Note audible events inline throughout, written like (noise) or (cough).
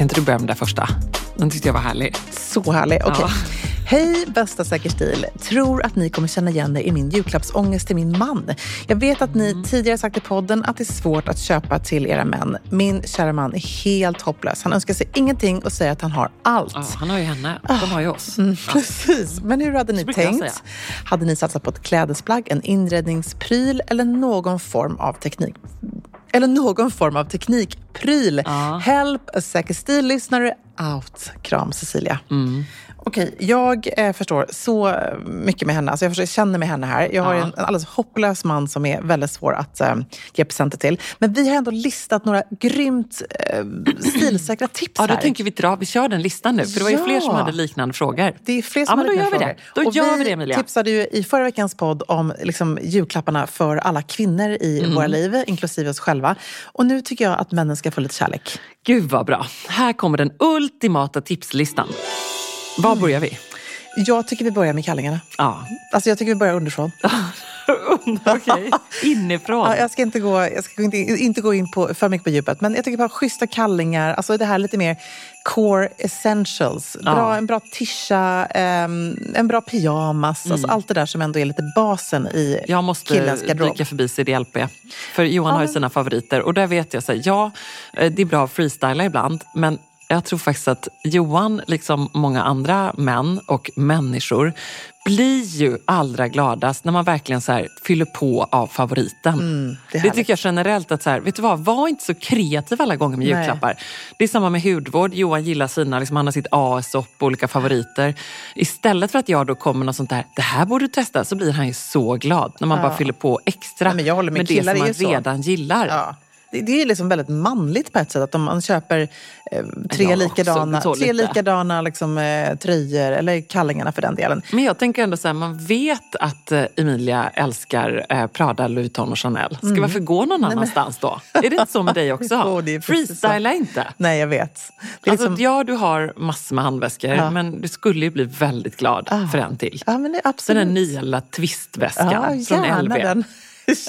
kan inte du börja med det första? Den tyckte jag var härlig. Så härlig. Okej. Ja. Hej bästa Säker stil. Tror att ni kommer känna igen er i min julklappsångest till min man. Jag vet att ni tidigare sagt i podden att det är svårt att köpa till era män. Min kära man är helt hopplös. Han önskar sig ingenting och säger att han har allt. Ja, han har ju henne. De har ju oss. Mm, precis. Men hur hade ni tänkt? Hade ni satsat på ett klädesplagg, en inredningspryl eller någon form av teknik? Eller någon form av teknikpryl. Ja. Help a Säker stil-lyssnare out. Kram Cecilia. Mm. Okej, jag eh, förstår så mycket med henne. Alltså jag förstår, känner med henne här. Jag har Ja. en, en alldeles hopplös man som är väldigt svår att eh, ge presenter till. Men vi har ändå listat några grymt eh, stilsäkra tips Ja, då här. tänker vi dra. Vi kör den listan nu. För det var ju Ja. fler som hade liknande frågor. Det är fler Ja, som men har då liknande gör vi det. frågor. Då gör vi vi det, Emilia. tipsade ju i förra veckans podd om liksom, julklapparna för alla kvinnor i Mm. våra liv, inklusive oss själva. Och nu tycker jag att männen ska få lite kärlek. Gud vad bra. Här kommer den ultimata tipslistan. Var Mm. börjar vi? Jag tycker vi börjar med kallingarna. Ja. Alltså jag tycker vi börjar underifrån. (laughs) Okej. Inifrån. Ja, jag ska, inte gå, jag ska inte, inte gå in på, för mycket på djupet, men jag tycker bara schyssta kallingar, alltså det här lite mer core essentials. Bra, Ja. En bra tisha, ehm, en bra pyjamas, alltså allt det där som ändå är lite basen i Mm. Jag måste dyka förbi CDLP. För Johan har ju sina favoriter. Och där vet jag, så här, ja, eh, det är bra att freestyla ibland. Men jag tror faktiskt att Johan, liksom många andra män och människor, blir ju allra gladast när man verkligen så fyller på av favoriten. Mm, det det, tycker jag generellt att, så här, vet du vad, var inte så kreativ alla gånger med Nej. julklappar. Det är samma med hudvård. Johan gillar sina, liksom, han har sitt AS-op och olika favoriter. Istället för att jag då kommer något sånt där, det här borde du testa, så blir han ju så glad när man bara fyller på extra Ja, men jag håller med. med det som man redan gillar. Ja. Det, det är liksom väldigt manligt på ett sätt. Att om man köper eh, tre Ja, likadana, tre likadana liksom, eh, tröjor, eller kallingarna för den delen. Men jag tänker ändå så här, man vet att eh, Emilia älskar eh, Prada, Louis Vuitton och Chanel. Ska varför gå någon annanstans då? Är det inte så med dig också? (laughs) Så. Freestyla inte. Nej, jag vet. Det Alltså, liksom, ja, du har massor med handväskor, Ja. men du skulle ju bli väldigt glad för en till. ja, men det är Den absolut. där nya lilla twistväskan ja, från LV. Den.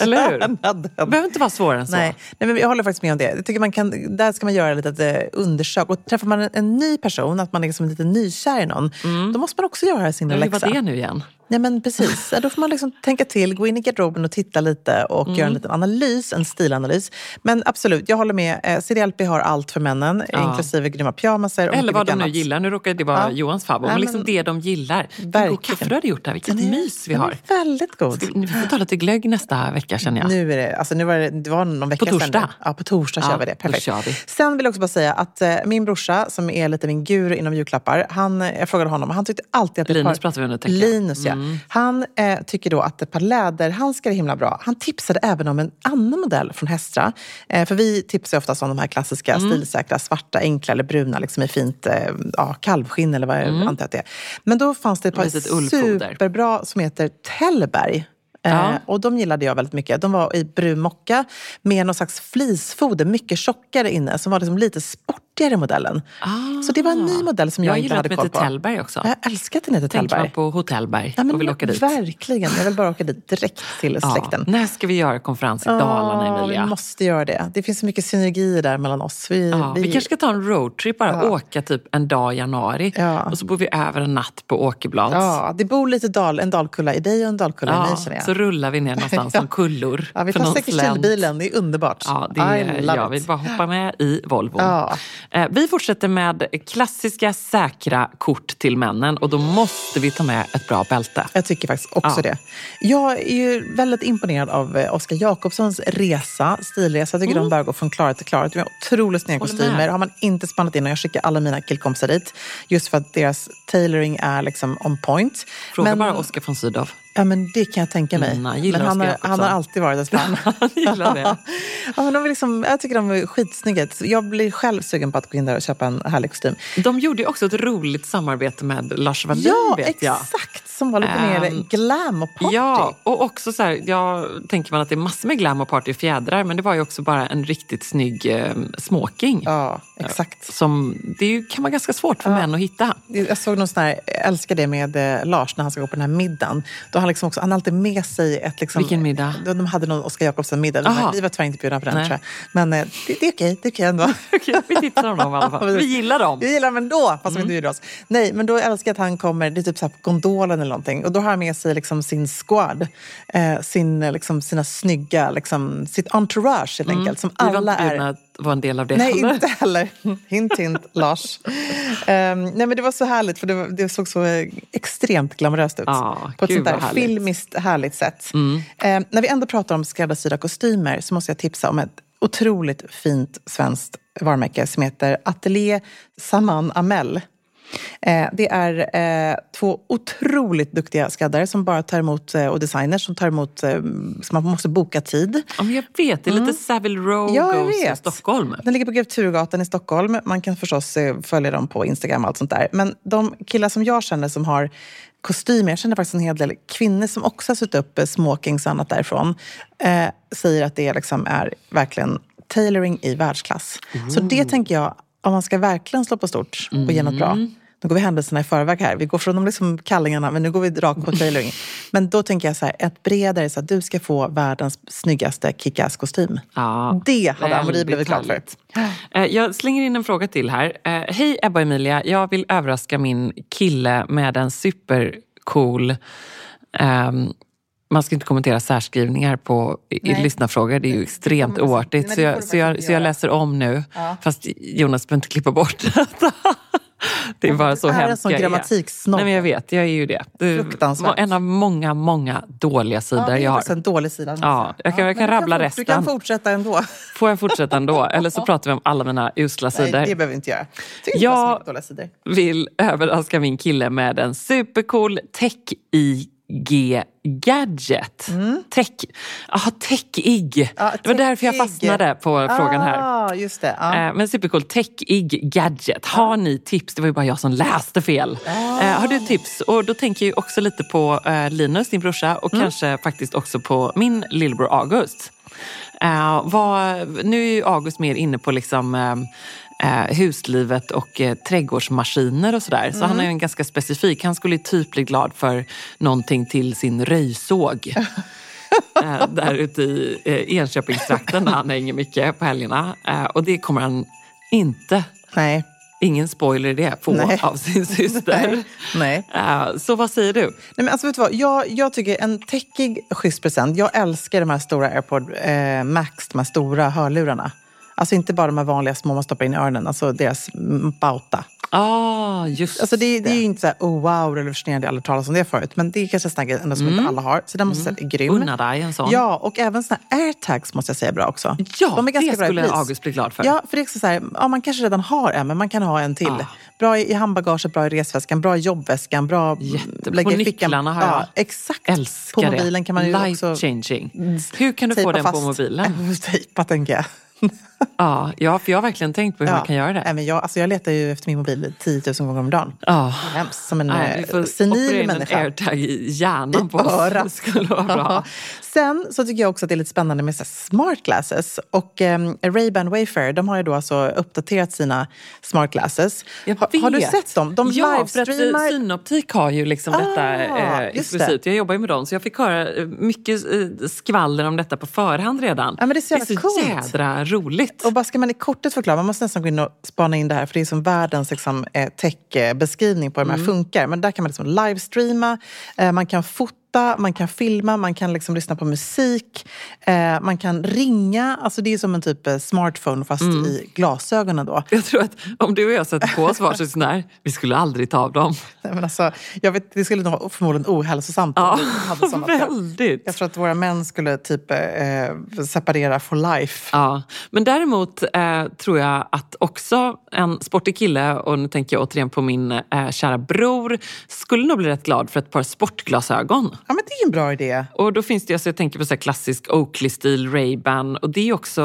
Eller hur? Det behöver inte vara svårare än så. Nej, nej, men jag håller faktiskt med om det. Jag tycker man kan, där ska man göra lite ett undersök. Och träffar man en, en ny person, att man är liksom lite nykär i någon, då måste man också göra sin Mm. Läxa. var det nu igen? Nej, men precis. Ja, Då får man liksom tänka till, gå in i garderoben och titta lite och Mm. göra en liten analys, en stilanalys. Men absolut, jag håller med. Eh, CDLP har allt för männen, Ja. inklusive grymma pyjamaser Eller vad de nu annat. gillar. Nu råkar det vara Ja. Johans favorit. Men liksom men- det de gillar. Verkligen. god kaffe du hade gjort där. Vilket är- mys vi har. väldigt god. Vi får ta lite glögg nästa vecka känner jag. Nu är det, alltså nu var det, det var någon vecka På torsdag? sedan. Ja, på torsdag Ja, kör vi det. Perfekt. vi. Sen vill jag också bara säga att eh, min brorsa, som är lite min guru inom julklappar, han, eh, jag frågade honom, han tyckte alltid att Linus par, pratar vi om nu, tänker jag. Mm. Ja. Han eh, tycker då att ett par läderhandskar är himla bra. Han tipsade även om en annan modell från Hestra. Eh, för vi tipsar oftast om de här klassiska Mm. stilsäkra, svarta, enkla eller bruna liksom i fint eh, ja, kalvskinn eller vad jag antar att det är. Men då fanns det ett par Mm. Superbra som heter Tellberg. Ja. Eh, och de gillade jag väldigt mycket. De var i brun mocka med någon slags flisfoder, mycket tjockare inne, som var liksom lite sportigare modellen. Så det var en ny modell som jag, Ah. Jag inte gillar hade att den koll heter på. Tellberg också. Jag älskar att den heter Tänker man Tellberg. på Hotellberg Ja, men och vill åka dit. Verkligen. Jag vill bara åka dit direkt till Ja. släkten. När ska vi göra konferens i Dalarna, Ja, Emilia? vi måste göra det. Det finns så mycket synergier där mellan oss. Vi, Ja, vi... kanske ska ta en roadtrip bara, Ja. åka typ en dag i januari. Ja. Och så bor vi över en natt på Åkerblads. Ja, det bor lite dal, en dalkulla i dig och en dalkulla i mig känner jag. så rullar vi ner någonstans (laughs) som kullor. Ja, vi tar säkert slänt. bilen, det är underbart. Ja, det är, jag vill bara hoppa med i Volvo. Ja. Eh, vi fortsätter med klassiska säkra kort till männen och då måste vi ta med ett bra bälte. Jag tycker faktiskt också Ja. det. Jag är ju väldigt imponerad av eh, Oskar Jakobssons resa, stilresa. Jag tycker de bara går från klarhet till klarhet. De har otroligt snygga Mm. Kostymer. Har man inte spannat in och jag skickar alla mina killkompisar dit. Just för att deras tailoring är liksom on point. Fråga Men- bara Oskar von Sydow. Ja, men det kan jag tänka mig. Mm, gillar men han har, han har alltid varit ett fan. (laughs) Han gillar det. (laughs) ja, men de är liksom, jag tycker de är skitsnygga. Jag blir själv sugen på att gå in där och köpa en härlig kostym. De gjorde också ett roligt samarbete med Lars Wallin Ja, vet jag. exakt! Som var lite mer Ehm, glam och party. Ja, och också så här, jag tänker man att det är massor med glam och party och fjädrar men det var ju också bara en riktigt snygg eh, smoking. ja exakt. Som, det är ju, kan vara ganska svårt för män att hitta. Jag såg någon sån här, jag älskar det med eh, Lars när han ska gå på den här middagen. Då han, liksom också, han har alltid med sig ett... Liksom, Vilken middag? De, de hade någon Aha. här- Vi var tyvärr inte bjudna på den Nej. tror jag. Men eh, det, det är okej, det är okej ändå. (laughs) Okej, vi tipsar om dem i alla fall. (laughs) Vi gillar dem. Vi gillar dem ändå, fast Mm. de inte bjuder oss. Nej, men då älskar jag att han kommer, det är typ så på gondolen eller någonting. Och då har han med sig liksom sin squad. Eh, sin, eh, liksom, sina snygga, liksom, sitt entourage helt enkelt. Som Mm. Vi var alla är... vara en del av det Nej, heller. inte heller. Hint, hint, (laughs) Lars. Ehm, nej, men det var så härligt, för det, var, det såg så extremt glamoröst ut. Ja, på ett sånt där härligt. Mm. filmiskt härligt sätt. Ehm, när vi ändå pratar om skräddarsydda kostymer så måste jag tipsa om ett otroligt fint svenskt varumärke som heter Atelier Saman Amel. Eh, det är eh, två otroligt duktiga skräddare som bara tar emot, eh, och designers som tar emot, så man måste boka tid. Ja, men jag vet, det är lite Savile Row Mm. Ja, goes vet. Stockholm. Den ligger på Grev Turegatan i Stockholm. Man kan förstås följa dem på Instagram och allt sånt där. Men de killar som jag känner som har kostymer, jag känner faktiskt en hel del kvinnor som också har suttit upp smokings och annat därifrån, eh, säger att det liksom är verkligen tailoring i världsklass. Så det tänker jag, om man ska verkligen slå på stort och ge något bra, nu går vi händelserna i förväg här. Vi går från de liksom kallingarna, men nu går vi rakt på tailoring. (laughs) Men då tänker jag så här, ett bredare så att du ska få världens snyggaste kick-ass-kostym. Ja, Det hade Amori blivit glad för. Eh, Jag slänger in en fråga till här. Eh, Hej Ebba och Emilia, jag vill överraska min kille med en supercool... ehm, man ska inte kommentera särskrivningar på i, i lyssnarfrågor, det är ju extremt kommer- oartigt. Så får jag, så, jag, så jag läser om nu, Ja. fast Jonas behöver inte klippa bort (laughs) detta. Det är bara så är hemskt jag är. Nej, men jag vet, jag är ju det. det är Fruktansvärt. En av många, många dåliga sidor Ja, det är jag har. en dålig sida. Ja, jag kan- jag kan rabbla fort- Du kan resten. fortsätta ändå. (laughs) Får jag fortsätta ändå? (laughs) Eller så pratar vi om alla mina usla sidor. Nej, det behöver vi inte göra. Tycker Ja. så sidor. vill överraska min kille med en supercool tech-IG-gadget. Tech, aha, tech-IG. Mm. Ja, det var därför jag tech-IG. fastnade på frågan här. Ah, just det. Ja. Eh, Men supercool tech-IG-gadget. Har ni tips? Det var ju bara jag som läste fel. Ah. Eh, har du tips? Och då tänker jag också lite på eh, Linus, din brorsa, och Mm. kanske faktiskt också på min lillebror August. Eh, vad, nu är ju August mer inne på liksom, eh, eh, huslivet och eh, trädgårdsmaskiner och sådär. Så Mm. han är ju en ganska specifik. Han skulle typ bli glad för någonting till sin röjsåg. (laughs) eh, där ute i eh, Enköpingstrakten där han hänger mycket på helgerna. Eh, och det kommer han inte, Nej. ingen spoiler i det, få Nej. av sin syster. Nej. (laughs) Nej. Eh, så vad säger du? Nej, men alltså, vet du vad? Jag, jag tycker en techig schysst present. Jag älskar de här stora AirPod eh, Max, de här stora hörlurarna. Alltså inte bara de här vanliga små man stoppar in i öronen, alltså deras mm, bauta. Ah, just Alltså det, det är ju inte så här, oh wow, revolutionerande, jag har aldrig talat om det förut. Men det är kanske en sån ändå som inte alla har. Så den måste jag säga är grym. Unna dig en sån. Ja, och även såna här airtags måste jag säga är bra också. Ja, De är ganska det bra skulle. August bli glad för. Ja, för det är också så här, ja, man kanske redan har en, men man kan ha en till. Ah. Bra i i handbagaget, bra i resväskan, bra i jobbväskan, bra Jätte- lägga på i fickan. nycklarna har jag. Ja, exakt. Älskar på mobilen kan man ju Life också changing. Hur kan du få den på mobilen? (laughs) Tejpa, tänker jag. Ja, ja, för jag har verkligen tänkt på hur man kan göra det. Nej, men jag, alltså jag letar ju efter min mobil 10 000 gånger om dagen. Ja. Hemskt, som en Nej, eh, senil in en människa. airtag i hjärnan på I oss. (laughs) örat. Det skulle vara bra. Ja. Sen så tycker jag också att det är lite spännande med så smart glasses. Och um, Ray-Ban Wayfair, de har ju då alltså uppdaterat sina smart glasses. Har, har du sett dem? De ja, för att eh, livestreamar... Synoptik har ju liksom detta Ah, eh, just exklusivt. Jag jobbar ju med dem så jag fick höra eh, mycket eh, skvaller om detta på förhand redan. Ja, men det är så det är så coolt. jädra roligt. Och bara ska man i kortet förklara, man måste nästan gå in och spana in det här för det är som världens liksom, eh, tech-beskrivning på hur de Mm. här funkar. Men där kan man liksom livestreama, eh, man kan fota fota, man kan filma, man kan liksom lyssna på musik, eh, man kan ringa. Alltså det är som en typ eh, smartphone fast mm. i glasögonen då. Jag tror att om du och jag sätter på oss varsin sån här, vi skulle aldrig ta av dem. Nej, men alltså, jag vet, det skulle nog vara förmodligen ohälsosamt ja, hade såna. (laughs) väldigt. Jag tror att våra män skulle typ eh, separera for life. Ja, men däremot eh, tror jag att också en sportig kille, och nu tänker jag återigen på min eh, kära bror, skulle nog bli rätt glad för ett par sportglasögon. Ja, men det är en bra idé. Och då finns det, alltså, jag tänker på så klassisk Oakley-stil, Ray-Ban och det är också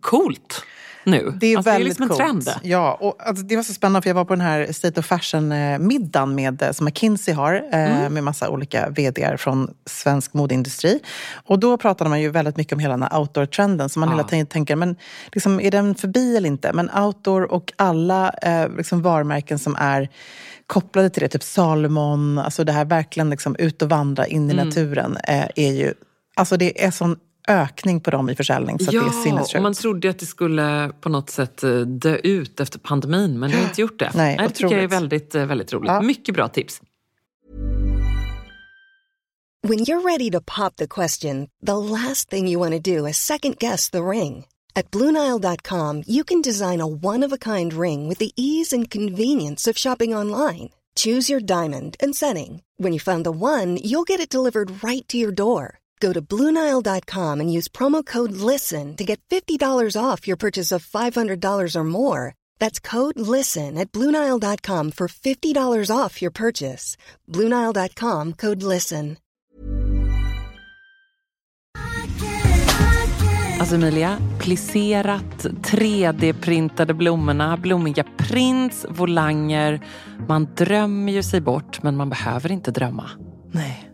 coolt nu. Det är alltså, väldigt det är liksom en trend. Ja, och alltså, det var så spännande för jag var på den här State of Fashion-middagen med, eh, som McKinsey har eh, mm. med massa olika vd från svensk modeindustri. Och då pratade man ju väldigt mycket om hela den här outdoor-trenden så man ja. hela tiden tänker, men liksom, är den förbi eller inte? Men outdoor och alla eh, liksom varumärken som är kopplade till det, typ Salomon, alltså det här verkligen liksom ut och vandra in i mm. naturen eh, är ju Alltså det är sån ökning på dem i försäljning. Så ja, det är sinnessjukt. man trodde att det skulle på något sätt eh, dö ut efter pandemin, men det har inte gjort det. Nej, det tycker jag är väldigt, eh, väldigt roligt. Ja. Mycket bra tips. When you're ready to pop the question, the last thing you want to do is second guess the ring. At BlueNile.com you can design a one-of-a-kind ring with the ease and convenience of shopping online. Choose your diamond and setting. When you find the one, you'll get it delivered right to your door. Go to Bluenile.com and use promo code LISTEN to get $50 off your purchase of $500 or more. That's code LISTEN at Bluenile.com for $50 off your purchase. Bluenile.com code LISTEN. Alltså Emilia, plisserat, 3D-printade blommorna, blommiga prints, volanger. Man drömmer ju sig bort, men man behöver inte drömma. Nej.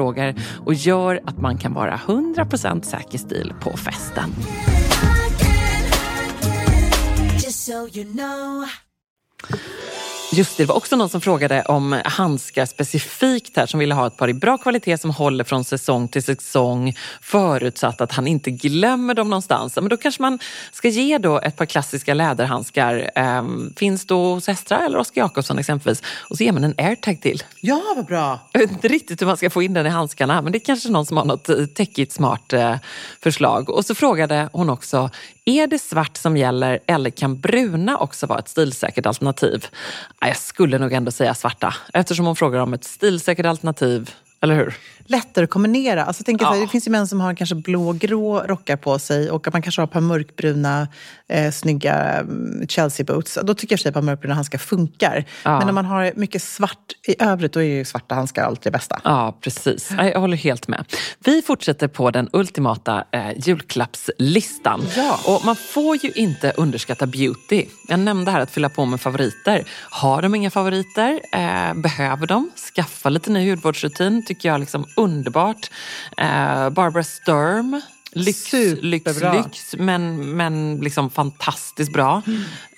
frågor och gör att man kan vara 100% säker stil på festen. Just det, det var också någon som frågade om handskar specifikt här som ville ha ett par i bra kvalitet som håller från säsong till säsong förutsatt att han inte glömmer dem någonstans. Men då kanske man ska ge då ett par klassiska läderhandskar. Eh, finns då hos Estra eller Oskar Jakobsson exempelvis. Och så ger man en airtag till. Ja, vad bra! Jag vet inte riktigt hur man ska få in den i handskarna men det är kanske någon som har något eh, techigt smart eh, förslag. Och så frågade hon också, är det svart som gäller eller kan bruna också vara ett stilsäkert alternativ? Jag skulle nog ändå säga svarta eftersom hon frågar om ett stilsäkert alternativ, eller hur? lättare att kombinera. Alltså, tänk ja. Det finns ju män som har kanske blågrå rockar på sig och att man kanske har ett par mörkbruna eh, snygga mm, Chelsea boots. Då tycker jag att par mörkbruna handskar funkar. Ja. Men när man har mycket svart i övrigt, då är ju svarta handskar alltid det bästa. Ja, precis. Jag håller helt med. Vi fortsätter på den ultimata eh, julklappslistan. Ja. Och man får ju inte underskatta beauty. Jag nämnde här att fylla på med favoriter. Har de inga favoriter? Eh, behöver de? Skaffa lite ny hudvårdsrutin tycker jag liksom underbart. Eh, Barbara Sturm. Lyx, lyx, Superbra. lyx, men, men liksom fantastiskt bra.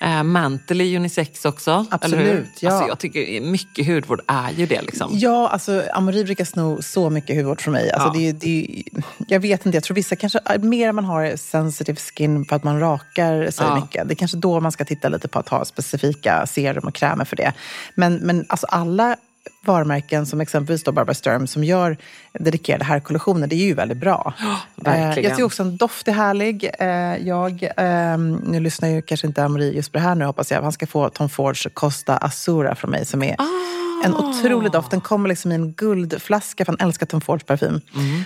Eh, Mantle är unisex också. Absolut, ja. Alltså jag tycker mycket hudvård är ju det. Liksom. Ja, alltså Amori brukar sno så mycket hudvård från mig. Alltså, Ja. det, det, jag vet inte, jag tror vissa kanske, mer man har sensitive skin för att man rakar sig Ja. mycket. Det är kanske då man ska titta lite på att ha specifika serum och krämer för det. Men, men alltså alla varumärken som exempelvis då Barbara Sturm som gör dedikerade herrkollektioner, det är ju väldigt bra. verkligen. Eh, Jag tycker också en doft är härlig. Eh, Jag, ehm, nu lyssnar ju kanske inte Amori just på det här nu hoppas jag. Han ska få Tom Fords Costa Azura från mig som är en otrolig doft. Den kommer liksom i en guldflaska, för han älskar Tom Fords parfym.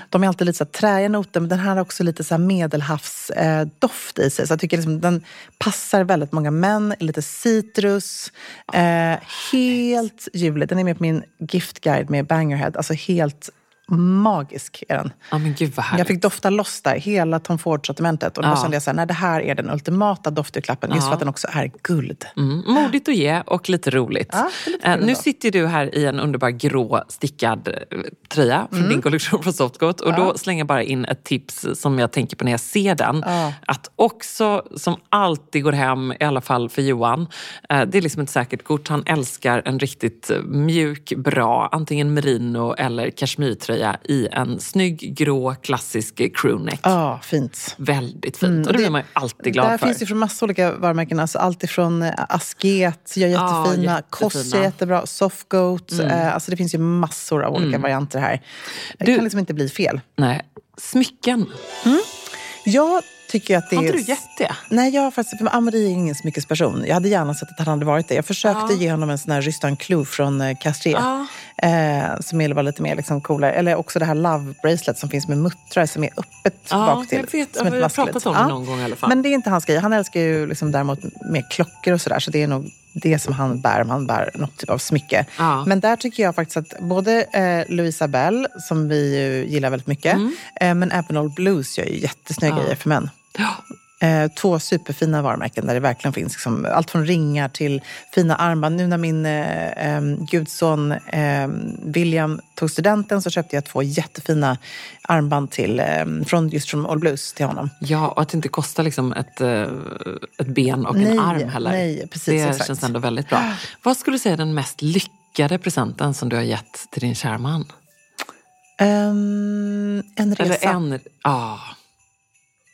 De är alltid lite så här träiga noter, men den här har också lite så medelhavsdoft eh, i sig. Så jag tycker liksom den passar väldigt många män. Lite citrus. Eh, helt ljuvlig. Den är med på min giftguide med Bangerhead. Alltså helt magisk är den. Ja, men gud vad härligt. Jag fick dofta loss där, hela Tom Ford-sortimentet. Och då Ja. kände jag så här, nej, det här är den ultimata doftjulklappen. Just Ja. för att den också är guld. Mm, modigt att ge och lite roligt. Ja, lite kul nu sitter du här i en underbar grå stickad eh, tröja från Mm. din kollektion från Softgoat. Och då slänger jag bara in ett tips som jag tänker på när jag ser den. Ja. Att också, som alltid går hem, i alla fall för Johan, eh, det är liksom ett säkert kort. Han älskar en riktigt mjuk, bra, antingen merino eller kashmirtröja i en snygg, grå, klassisk crewneck. Ja, fint. Väldigt fint. Mm, och det det- blir man ju alltid glad Där för. finns det från massa olika varumärken. Alltså allt ifrån eh, Asket, gör jättefina. jättefina. Koss gör jättebra. Softgoat. Eh, alltså det finns ju massor av olika varianter här. Det Du- kan liksom inte bli fel. Nej. Smycken. Jag tycker att det Har är... inte du gett det? Nej, jag faktiskt, för Amri är ingen smyckesperson. Jag hade gärna sett att han hade varit det. Jag försökte Ja. ge honom en sån här Rystan Clou från eh, Castrier. Ja. Eh, som var lite mer liksom coolare. Eller också det här Love Bracelet som finns med muttrar som är öppet Ja, bak till. jag vet. som Ja, vi har pratat om det någon gång i alla fall. Men det är inte hans grej. Han älskar ju liksom däremot mer klockor och sådär. Så det är nog det som han bär om han bär något typ av smycke. Ja. Men där tycker jag faktiskt att både eh, Louisa Bell, som vi gillar väldigt mycket, eh, men även Old Blues gör ju jättesnygga Mm. Ja. grejer för män. Eh, två superfina varumärken där det verkligen finns liksom, allt från ringar till fina armband. Nu när min eh, eh, gudson eh, William tog studenten så köpte jag två jättefina armband till, eh, från, just från All Blues till honom. Ja, och att det inte kostar liksom ett, ett ben och en Nej, arm heller. nej, precis, det exakt. känns ändå väldigt bra. (gasps) Vad skulle du säga är den mest lyckade presenten som du har gett till din kära man? Ehm, en resa. Eller en... Ja.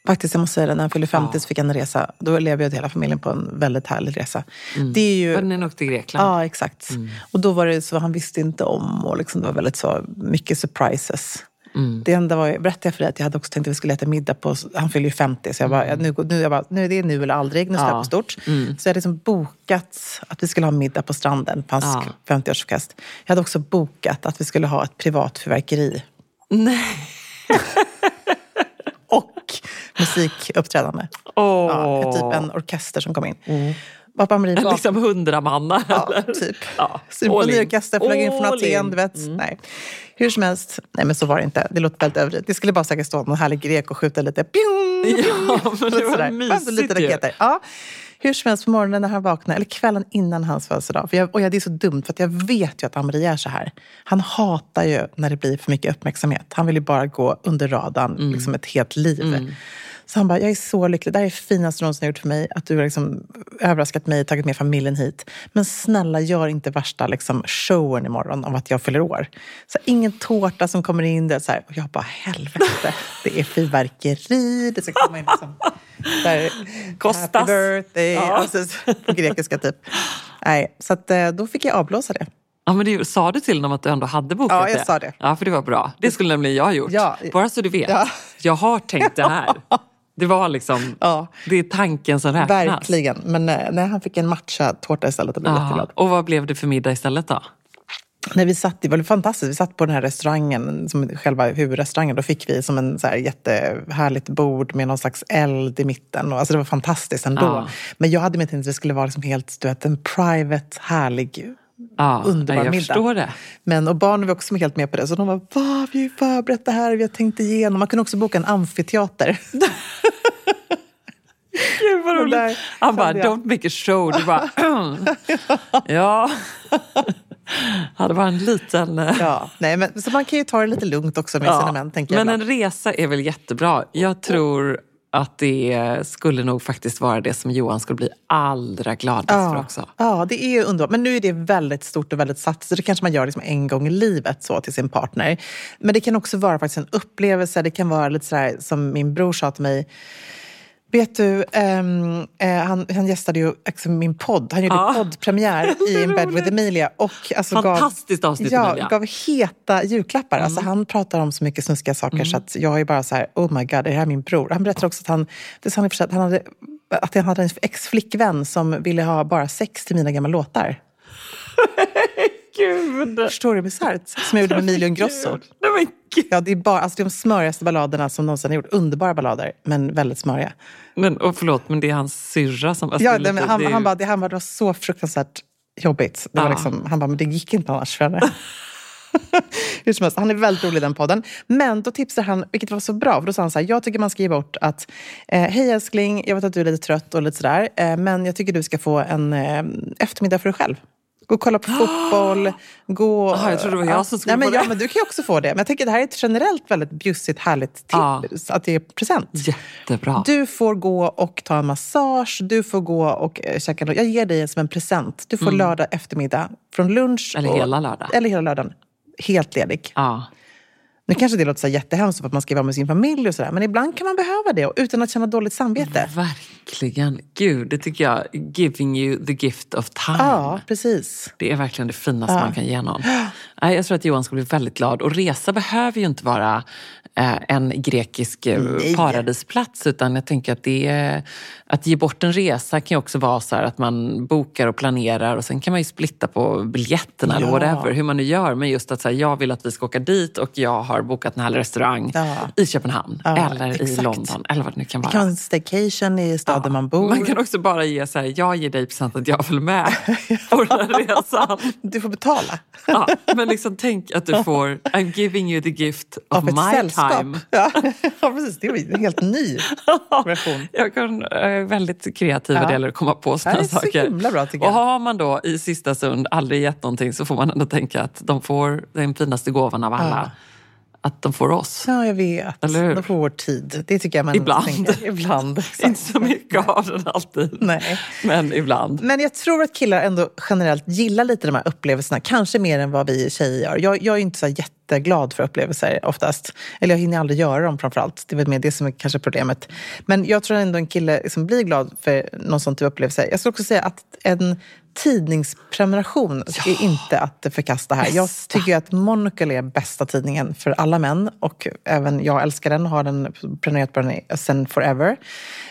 Faktiskt, jag måste säga det. När han fyllde 50 Ja. så fick jag en resa. Då jag hela familjen på en väldigt härlig resa. Mm. Det är ju... Men den åkte till Grekland. Ja, exakt. Och då var det så, han visste inte om och liksom, det var väldigt så mycket surprises. Det enda var, berättade jag för dig att jag hade också tänkt att vi skulle äta middag på, han fyller ju 50, så jag bara, nu, nu, jag bara, nu är det nu eller aldrig, nu ska jag Ja. på stort. Så jag hade liksom bokat att vi skulle ha middag på stranden på hans Ja. 50-årsfest. Jag hade också bokat att vi skulle ha ett privat fyrverkeri. Nej. (laughs) Musikuppträdande. Åh. Ja, typ en orkester som kom in. Pappa Marie En var liksom hundramanna. Ja, eller? typ. Ja. Symfoniorkester flög in från Aten. Mm. du vet. Nej. Hur som helst, nej men så var det inte. Det låter väldigt överdrivet. Det skulle bara säkert stå någon härlig grek och skjuta lite pjong, Ja, men det var mysigt lite ju. raketer. Ja. Hur som helst, på morgonen när han vaknade, eller kvällen innan hans födelsedag. För jag, och jag, det är så dumt, för att jag vet ju att Ann-Marie är så här. Han hatar ju när det blir för mycket uppmärksamhet. Han vill ju bara gå under radarn Mm. liksom ett helt liv. Så han bara, jag är så lycklig. Det här är det finaste du någonsin gjort för mig. Att du har liksom överraskat mig, tagit med familjen hit. Men snälla, gör inte värsta liksom, showen imorgon om att jag fyller år. Så ingen tårta som kommer in. Det, så här. Och jag bara, helvete. Det är fyrverkeri. Det ska komma in liksom, där, Kostas. Happy birthday. Ja. Alltså, på grekiska typ. Nej, så att, eh, då fick jag avblåsa det. Ja, men det, sa du till honom att du ändå hade bokat Ja, jag det? sa det. Ja, för det var bra. Det skulle nämligen jag ha gjort. Ja. Bara så du vet. Ja. Jag har tänkt det här. (laughs) Det var liksom, Ja. det är tanken som räknas. Verkligen. Men eh, nej, han fick en matcha-tårta istället och blev Ja. jätteglad. Och vad blev det för middag istället då? När vi satt, det var fantastiskt. Vi satt på den här restaurangen, som själva huvudrestaurangen. Då fick vi som en så här jättehärligt bord med någon slags eld i mitten. Och, alltså det var fantastiskt ändå. Ja. Men jag hade med tänkt att det skulle vara liksom helt, du vet, en private, härlig Ja, Underbar jag middag. det. Men, och barnen var också helt med på det. Så de var, Va, vi har ju förberett det här, vi har tänkt igenom. Man kunde också boka en amfiteater. (laughs) Gud vad roligt. där Han bara, jag- don't make a show. Du bara, (laughs) ja. (laughs) Ja, det var en liten... eh, Ja, nej, men, så man kan ju ta det lite lugnt också med sina män, tänker jag men ibland. en resa är väl jättebra. Jag tror att det skulle nog faktiskt vara det som Johan skulle bli allra gladast för också. Ja, det är underbart. Men nu är det väldigt stort och väldigt satt, så det kanske man gör liksom en gång i livet så till sin partner. Men det kan också vara faktiskt en upplevelse. Det kan vara lite sådär som min bror sa till mig. Vet du, ehm, eh, han, han gästade ju också min podd. Han gjorde Ja. poddpremiär (laughs) i In bed with Emilia. Och alltså Fantastiskt avsnitt, ja, Emilia. gav heta julklappar. Alltså Mm. han pratar om så mycket snuskiga saker så att jag är bara så här, oh my god, är det här min bror? Han berättade också att han, det sig, att han hade, att han hade en ex-flickvän som ville ha bara sex till mina gamla låtar. (laughs) Gud! Förstår du hur bisarrt? Som jag gjorde med Emilio Ingrosso. Nej, men gud. Ja, det är bara, alltså, de smörigaste balladerna som någonsin har gjort. Underbara ballader, men väldigt smöriga. Men, och förlåt, men det är hans syrra som... alltså, Ja, lite- han, det är- han, bara, det, han bara, det var så fruktansvärt jobbigt. Det var Ja. liksom, han bara, men det gick inte annars för henne. (laughs) Hur som helst, han är väldigt rolig i den podden. Men då tipsade han, vilket var så bra, för då sa han så här, jag tycker man ska ge bort att, eh, hej älskling, jag vet att du är lite trött och lite sådär, eh, men jag tycker du ska få en eh, eftermiddag för dig själv. Gå och kolla på fotboll, (gasps) gå... Jaha, jag trodde det var jag som skulle Nej, men, ja, men du kan ju också få det. Men jag tänker det här är ett generellt väldigt bjussigt, härligt tips, att det är present. Jättebra. Du får gå och ta en massage, du får gå och eh, käka. Jag ger dig som en present. Du får lördag eftermiddag från lunch. Mm. Eller hela lördag. Eller hela lördagen. Helt ledig. Ja. Nu kanske det låter så jättehemskt för att man ska vara med sin familj och sådär. Men ibland kan man behöva det utan att känna dåligt samvete. Verkligen. Gud, det tycker jag. Giving you the gift of time. Ja, precis. Det är verkligen det finaste man kan ge någon. Jag tror att Johan skulle bli väldigt glad. Och resa behöver ju inte vara en grekisk eh, Nej. paradisplats. Utan jag tänker att det är, att ge bort en resa kan ju också vara så här att man bokar och planerar och sen kan man ju splitta på biljetterna eller Ja. whatever, hur man nu gör. Men just att så här, jag vill att vi ska åka dit och jag har bokat en härlig restaurang Ja. i Köpenhamn Ja, eller i exakt. London eller vad det nu kan Det vara. kan vara en staycation i staden man bor. Man kan också bara ge så här, jag ger dig present att jag följer med (laughs) på den här resan. Du får betala. Men liksom tänk att du får, I'm giving you the gift of ett my sällskap. Time. Ja. (laughs) ja, precis. Det är en helt ny (laughs) version. Jag kan, är väldigt kreativ Ja. gäller att komma på Ja, sådana det är så saker. himla bra, tycker och jag. har man då i sista stund aldrig gett någonting så får man ändå tänka att de får den finaste gåvan av alla. Att de får oss. Ja, jag vet. Eller hur? De får vår tid. Det tycker jag man Ibland. tänker. Ibland. (laughs) Inte så mycket av den alltid. Nej. Men ibland. Men jag tror att killar ändå generellt gillar lite de här upplevelserna, kanske mer än vad vi tjejer gör. Jag, jag är inte så jätteglad för upplevelser oftast. Eller jag hinner aldrig göra dem framförallt. Det är väl mer det som är kanske problemet. Men jag tror ändå en kille liksom blir glad för någon sån typ av upplevelse. Jag skulle också säga att en tidningsprenumeration är inte att förkasta här. Jag Bästa. tycker att Monocle är bästa tidningen för alla män och även jag älskar den och har den prenumererat på den sen forever.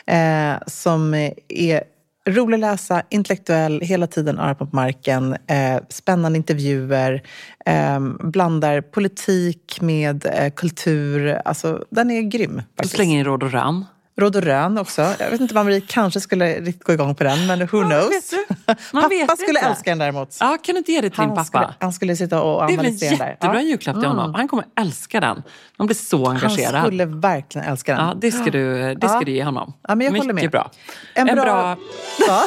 Eh, som är rolig att läsa, intellektuell, hela tiden öra på marken, eh, spännande intervjuer, eh, blandar politik med eh, kultur. Alltså, den är grym. Du Faktiskt. slänger in råd och ran. Råd och rön också. Jag vet inte, Marie kanske skulle riktigt gå igång på den, men who knows? (laughs) Man Pappa skulle inte. älska den däremot. Ja, kan du inte ge det till din han, pappa? skulle, han skulle sitta och Det är väl en analysera den jättebra Ja. Mm. julklapp till honom. Han kommer älska den. Man blir så Han engagerad. skulle verkligen älska den. Ja, det ska du, det ska Ja. du ge honom. Ja, men jag Mycket håller med. bra. En En bra- bra... (laughs) Ja,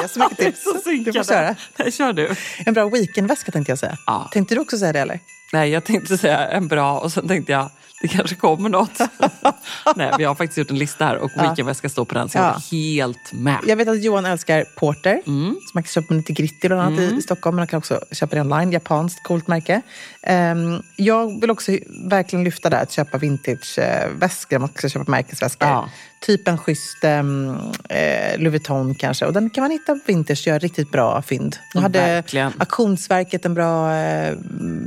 det är så mycket (laughs) tips. Så Du får köra. Nej, kör du. En bra weekendväska tänkte jag säga. Ja. Tänkte du också säga det eller? Nej, jag tänkte säga en bra och sen tänkte jag det kanske kommer något. (laughs) Nej, vi har faktiskt gjort en lista här och weekendväska står på den så jag Ja. är helt med. Jag vet att Johan älskar Porter, Mm. som man kan köpa lite gritti bland annat i Stockholm. Men man kan också köpa det online. Japanskt coolt märke. Ehm, jag vill också verkligen lyfta det här att köpa vintage-väskor. Man ska köpa märkesväskor. Ja. Typ en schysst um, eh, Louis Vuitton kanske. Och den kan man hitta på Vintage gör riktigt bra fynd. De hade Verkligen. Auktionsverket en bra eh,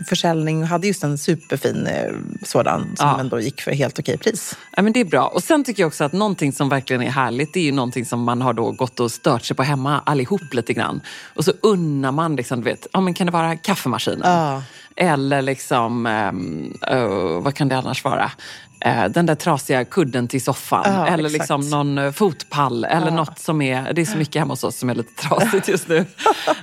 försäljning och hade just en superfin eh, sådan som Ja. ändå gick för helt okej pris. Ja, men det är bra. Och sen tycker jag också att någonting som verkligen är härligt, det är ju någonting som man har då gått och stört sig på hemma allihop lite grann. Och så unnar man, liksom, du vet, ja, men kan det vara kaffemaskinen? Ja. Eller liksom, ehm, oh, vad kan det annars vara? Eh, den där trasiga kudden till soffan. Ja, eller exakt. liksom någon eh, fotpall. Eller något som är, det är så mycket hemma hos oss som är lite trasigt just nu. (laughs)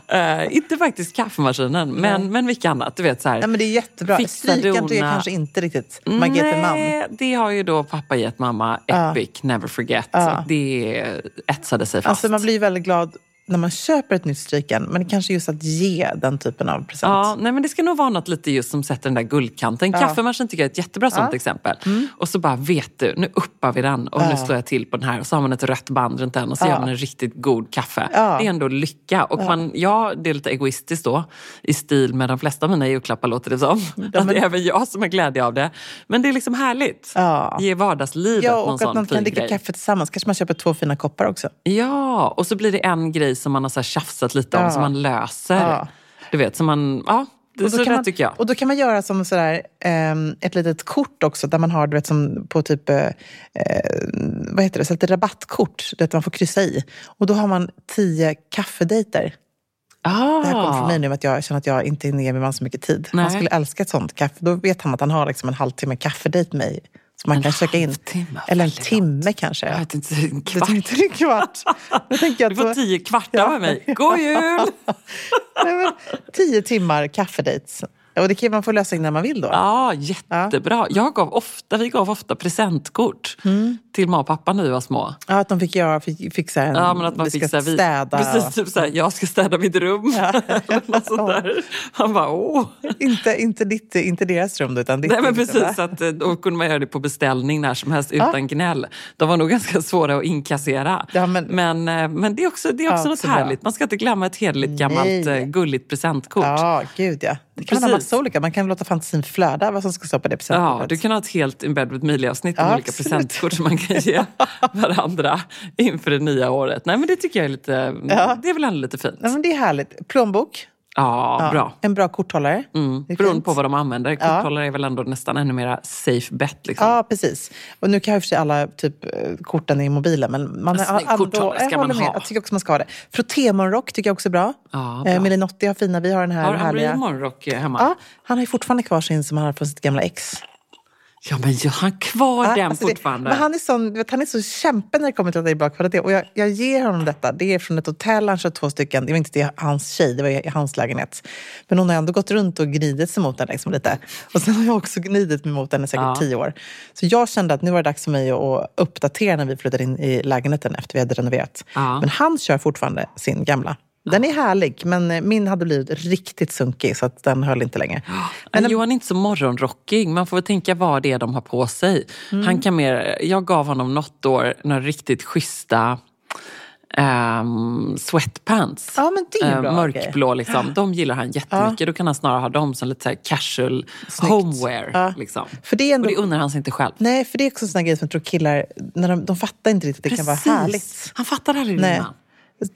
Eh, inte faktiskt kaffemaskinen, men, men mycket annat. Du vet så här. Ja, men det är jättebra. Strykan är kanske inte riktigt Mann. Nej, det har ju då pappa gett mamma Epic Never Forget. Ja. Det etsade sig fast. Alltså man blir väldigt glad när man köper ett nytt strykjärn, men kanske just att ge den typen av present. Ja, nej, men det ska nog vara något lite just som sätter den där guldkanten. Ja. Kaffematchen tycker jag är ett jättebra sånt Ja. Mm. exempel. Och så bara, vet du, nu uppar vi den och nu Ja. slår jag till på den här och så har man ett rött band runt den och så Ja. gör man en riktigt god kaffe. Det är ändå lycka. Och man, ja, det är lite egoistiskt då, i stil med de flesta av mina julklappar låter det som. Ja, att men- det är även jag som har glädje av det. Men det är liksom härligt. Ja. Ge vardagslivet Ja, någon och sån att man kan fin dricka grej. kaffe tillsammans. Kanske man köper två fina koppar också. Ja, och så blir det en grej som man har så här tjafsat lite om, som man löser. Du vet, som man... Ja, Och då så kan man, jag. Och då kan man göra som sådär, ehm, ett litet kort också, där man har, du vet, som på typ, eh, vad heter det, så lite rabattkort, det man får kryssa i. Och då har man tio kaffedejter. Ah. Det här kommer från mig nu, att jag känner att jag inte hinner ge min man så mycket tid. Nej. Han skulle älska ett sånt kaffe. Då vet han att han har liksom en halvtimme kaffedejt med mig. Som man En kan checka in. halvtimme, Eller en timme kanske. Jag vet inte, en Du kvart. tänkte en kvart. Tänker Du får tio kvartar Ja. med mig. God jul! (laughs) Nej, men, tio timmar kaffedejts. Och det kan man få lösa när man vill då. Ja, jättebra. Jag gav ofta, vi gav ofta presentkort Mm. till mamma och pappa när vi var små. Ja, att de fick göra, fick, så här, Ja, men att man vi ska här, vi, städa. Precis, typ så här, jag ska städa mitt rum. (laughs) Sånt där. Han bara, åh. inte, inte, ditt, inte deras rum utan ditt. Nej men precis, va? att, eh, då kunde man göra det på beställning när som helst utan gnäll. De var nog ganska svåra att inkassera. Ja, men- men, eh, men det är också, det är också Ja, något härligt. Man ska inte glömma ett hederligt gammalt Nej. eh, gulligt presentkort. Ja, gud ja. Det kan Precis. Massa olika. Man kan låta fantasin flöda vad som ska stå på det presentkortet. Ja, du kan ha ett helt In bed with Emilia-avsnitt om Ja, olika absolut. presentkort som man kan ge (laughs) varandra inför det nya året. Nej men det tycker jag är lite, Ja. det är väl ändå lite fint. Ja, men det är härligt. Plånbok. Ja, Ja, bra. En bra korthållare. Mm. Beroende fint. på vad de använder. Korthållare är väl ändå nästan ännu mer safe bet. Liksom. Ja, precis. Och nu kan jag för sig alla typ, eh, korten i mobilen, men man har snygg korthållare ska jag man med. ha. Jag tycker också man ska ha det. Frottémonrock tycker jag också är bra. Ja, bra. Eh, Melinotti har fina, vi har den här Har härliga. morgonrock eh, hemma? Ja, han har ju fortfarande kvar sin som han hade från sitt gamla ex. Ja, men jag har kvar Ja, den alltså det- fortfarande. Men han är, sån, vet, han är så kämpe när det kommer till att det är bra kvalitet. Och jag, jag ger honom detta. Det är från ett hotell, han köpte två stycken. Det var inte till hans tjej, det var i hans lägenhet. Men hon har ändå gått runt och gnidit sig mot den liksom, lite. Och sen har jag också gnidit mig mot den i säkert Ja. tio år. Så jag kände att nu var det dags för mig att uppdatera när vi flyttade in i lägenheten efter vi hade renoverat. Ja. Men han kör fortfarande sin gamla. Den är härlig, men eh, min hade blivit riktigt sunkig så att den höll inte längre. Men Men, Johan är inte så morgonrockig. Man får väl tänka vad det är de har på sig. Mm. Han kan mer, jag gav honom något år några riktigt schyssta ehm, sweatpants. Ja, bra mörkblå liksom. (gasps) De gillar han jättemycket. Då kan han snarare ha dem som lite casual homewear. Ja. Liksom. För det är ändå- Och det unnar han sig inte själv. Nej, för det är också en sån grej som jag tror killar, när de, de fattar inte riktigt att det kan vara härligt. Han fattar aldrig det innan.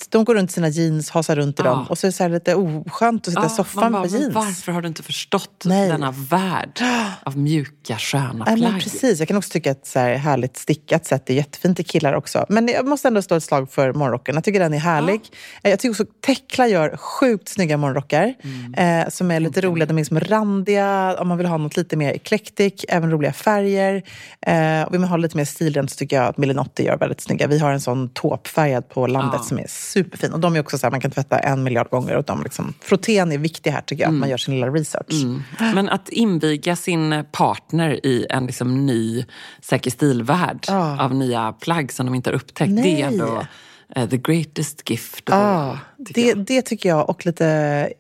De går runt i sina jeans, hasar runt i Ja. dem och så är det så lite oskönt att sitta i Ja, soffan bara, med jeans. Varför har du inte förstått Nej. denna värld (gasps) av mjuka, sköna plagg? men precis. Jag kan också tycka att så här härligt stickat sätt är jättefint i killar också. Men jag måste ändå slå ett slag för morgonrocken. Jag tycker den är härlig. Eh, Jag tycker också att Tekla gör sjukt snygga morgonrockar. Mm. Eh, som är lite roliga. De är liksom randiga. Om man vill ha något lite mer eclectic. Även roliga färger. Eh, och vill man ha lite mer stilrent så tycker jag att Melinotti gör väldigt snygga. Vi har en sån taupfärgad på landet Ja. som är superfin. Och de är också så här, man kan tvätta en miljard gånger. Och de liksom, frottén är viktig här tycker jag. Att man gör sin lilla research. Mm. Men att inviga sin partner i en liksom ny säker stilvärld Ja. av nya plagg som de inte har upptäckt, det Nej. är ändå eh, the greatest gift Ja, all. tycker det, det tycker jag. Och lite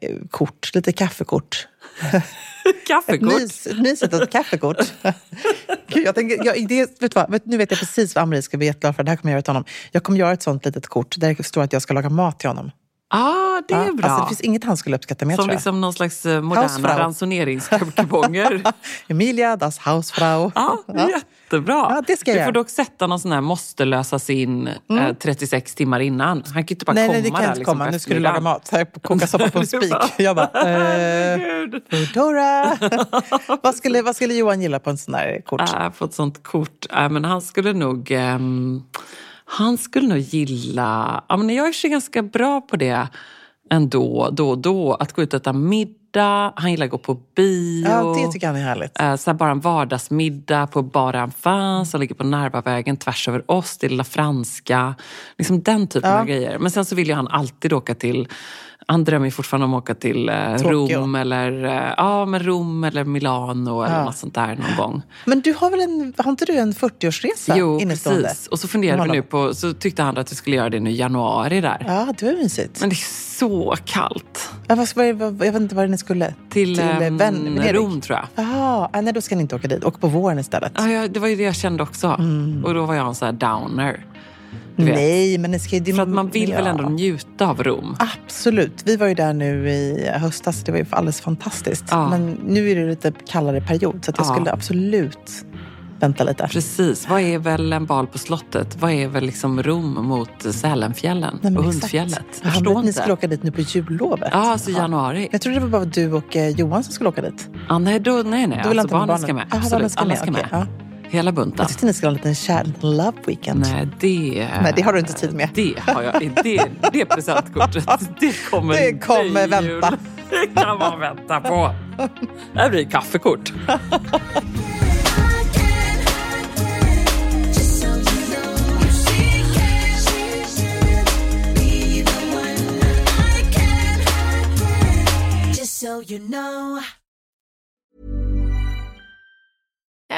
eh, kort, lite kaffekort. (laughs) Kaffekort. ett mysigt att ett kaffekort. (laughs) Gud, jag tänker, jag, det, vet vad, vet, nu vet jag precis vad Amri ska bli jätteglad för. Det här kommer jag göra till honom. Jag kommer göra ett sånt litet kort där det står att jag ska laga mat till honom ah, det är Ja, bra. Alltså, det finns inget han skulle uppskatta mer som tror jag. liksom någon slags eh, moderna Hausfrau. ransoneringskuponger. (laughs) Emilia, das Hausfrau. Ja, jättebra. Ja, det ska jag du göra. får dock sätta någon sån här måste lösas in eh, 36 timmar innan. Han kan ju inte bara Nej, komma nej, det kan där, inte liksom, komma. Nu ska du laga mat. Koka soppa på en (laughs) spik. Jag bara, eh, (laughs) vad, skulle, vad skulle Johan gilla på en sån här kort? Äh, på ett sånt kort. Äh, men han skulle nog... ehm, han skulle nog gilla... Ja, men jag är ganska bra på det ändå, då och då. Att gå ut och äta middag. Han gillar att gå på bio. Ja, det tycker han är härligt. Eh, Så bara en vardagsmiddag på Bar Enfant som ligger på Narvavägen tvärs över oss, det lilla franska. Liksom den typen Ja. av grejer. Men sen så vill ju han alltid åka till Han drömmer ju fortfarande om att åka till eh, Rom eller, eh, ja, men Rom eller Milano eller något sånt där någon gång. Men du har väl en, har inte du en 40-årsresa Jo, precis. Och så funderar vi nu på, så tyckte han att vi skulle göra det nu i januari där. Ja, det var mysigt. Men det är så kallt. Ja, vad, vad, vad, jag vet inte var ni skulle. Till, till vän, Rom tror jag. Jaha, nej då ska ni inte åka dit. Åk på våren istället. Ja, ja, det var ju det jag kände också. Mm. Och då var jag en sån här downer. Nej, men det ska ju... För att man vill ja. väl ändå njuta av Rom? Absolut. Vi var ju där nu i höstas. Det var ju alldeles fantastiskt. Ja. Men nu är det lite kallare period så jag ja. skulle absolut vänta lite. Precis. Vad är väl en bal på slottet? Vad är väl liksom Rom mot Sälenfjällen Nej, och Hundfjället? Jag förstår inte. Ni skulle åka dit nu på jullovet? Ja, alltså januari. Jag trodde det var bara du och eh, Johan som skulle åka dit. Ah, nej, då, nej, nej. Alltså, barnen, barnen ska med. Aha, Absolut. Ska Alla ska med. Okay. Hela bunten. Jag tyckte ni skulle ha en liten kär love weekend. Nej, det... Nej, det har du inte tid med. Det har jag. Det, det presentkortet, (laughs) det kommer Det kommer vänta. (laughs) Det kan man vänta på. Det här blir kaffekort. (laughs) so you know.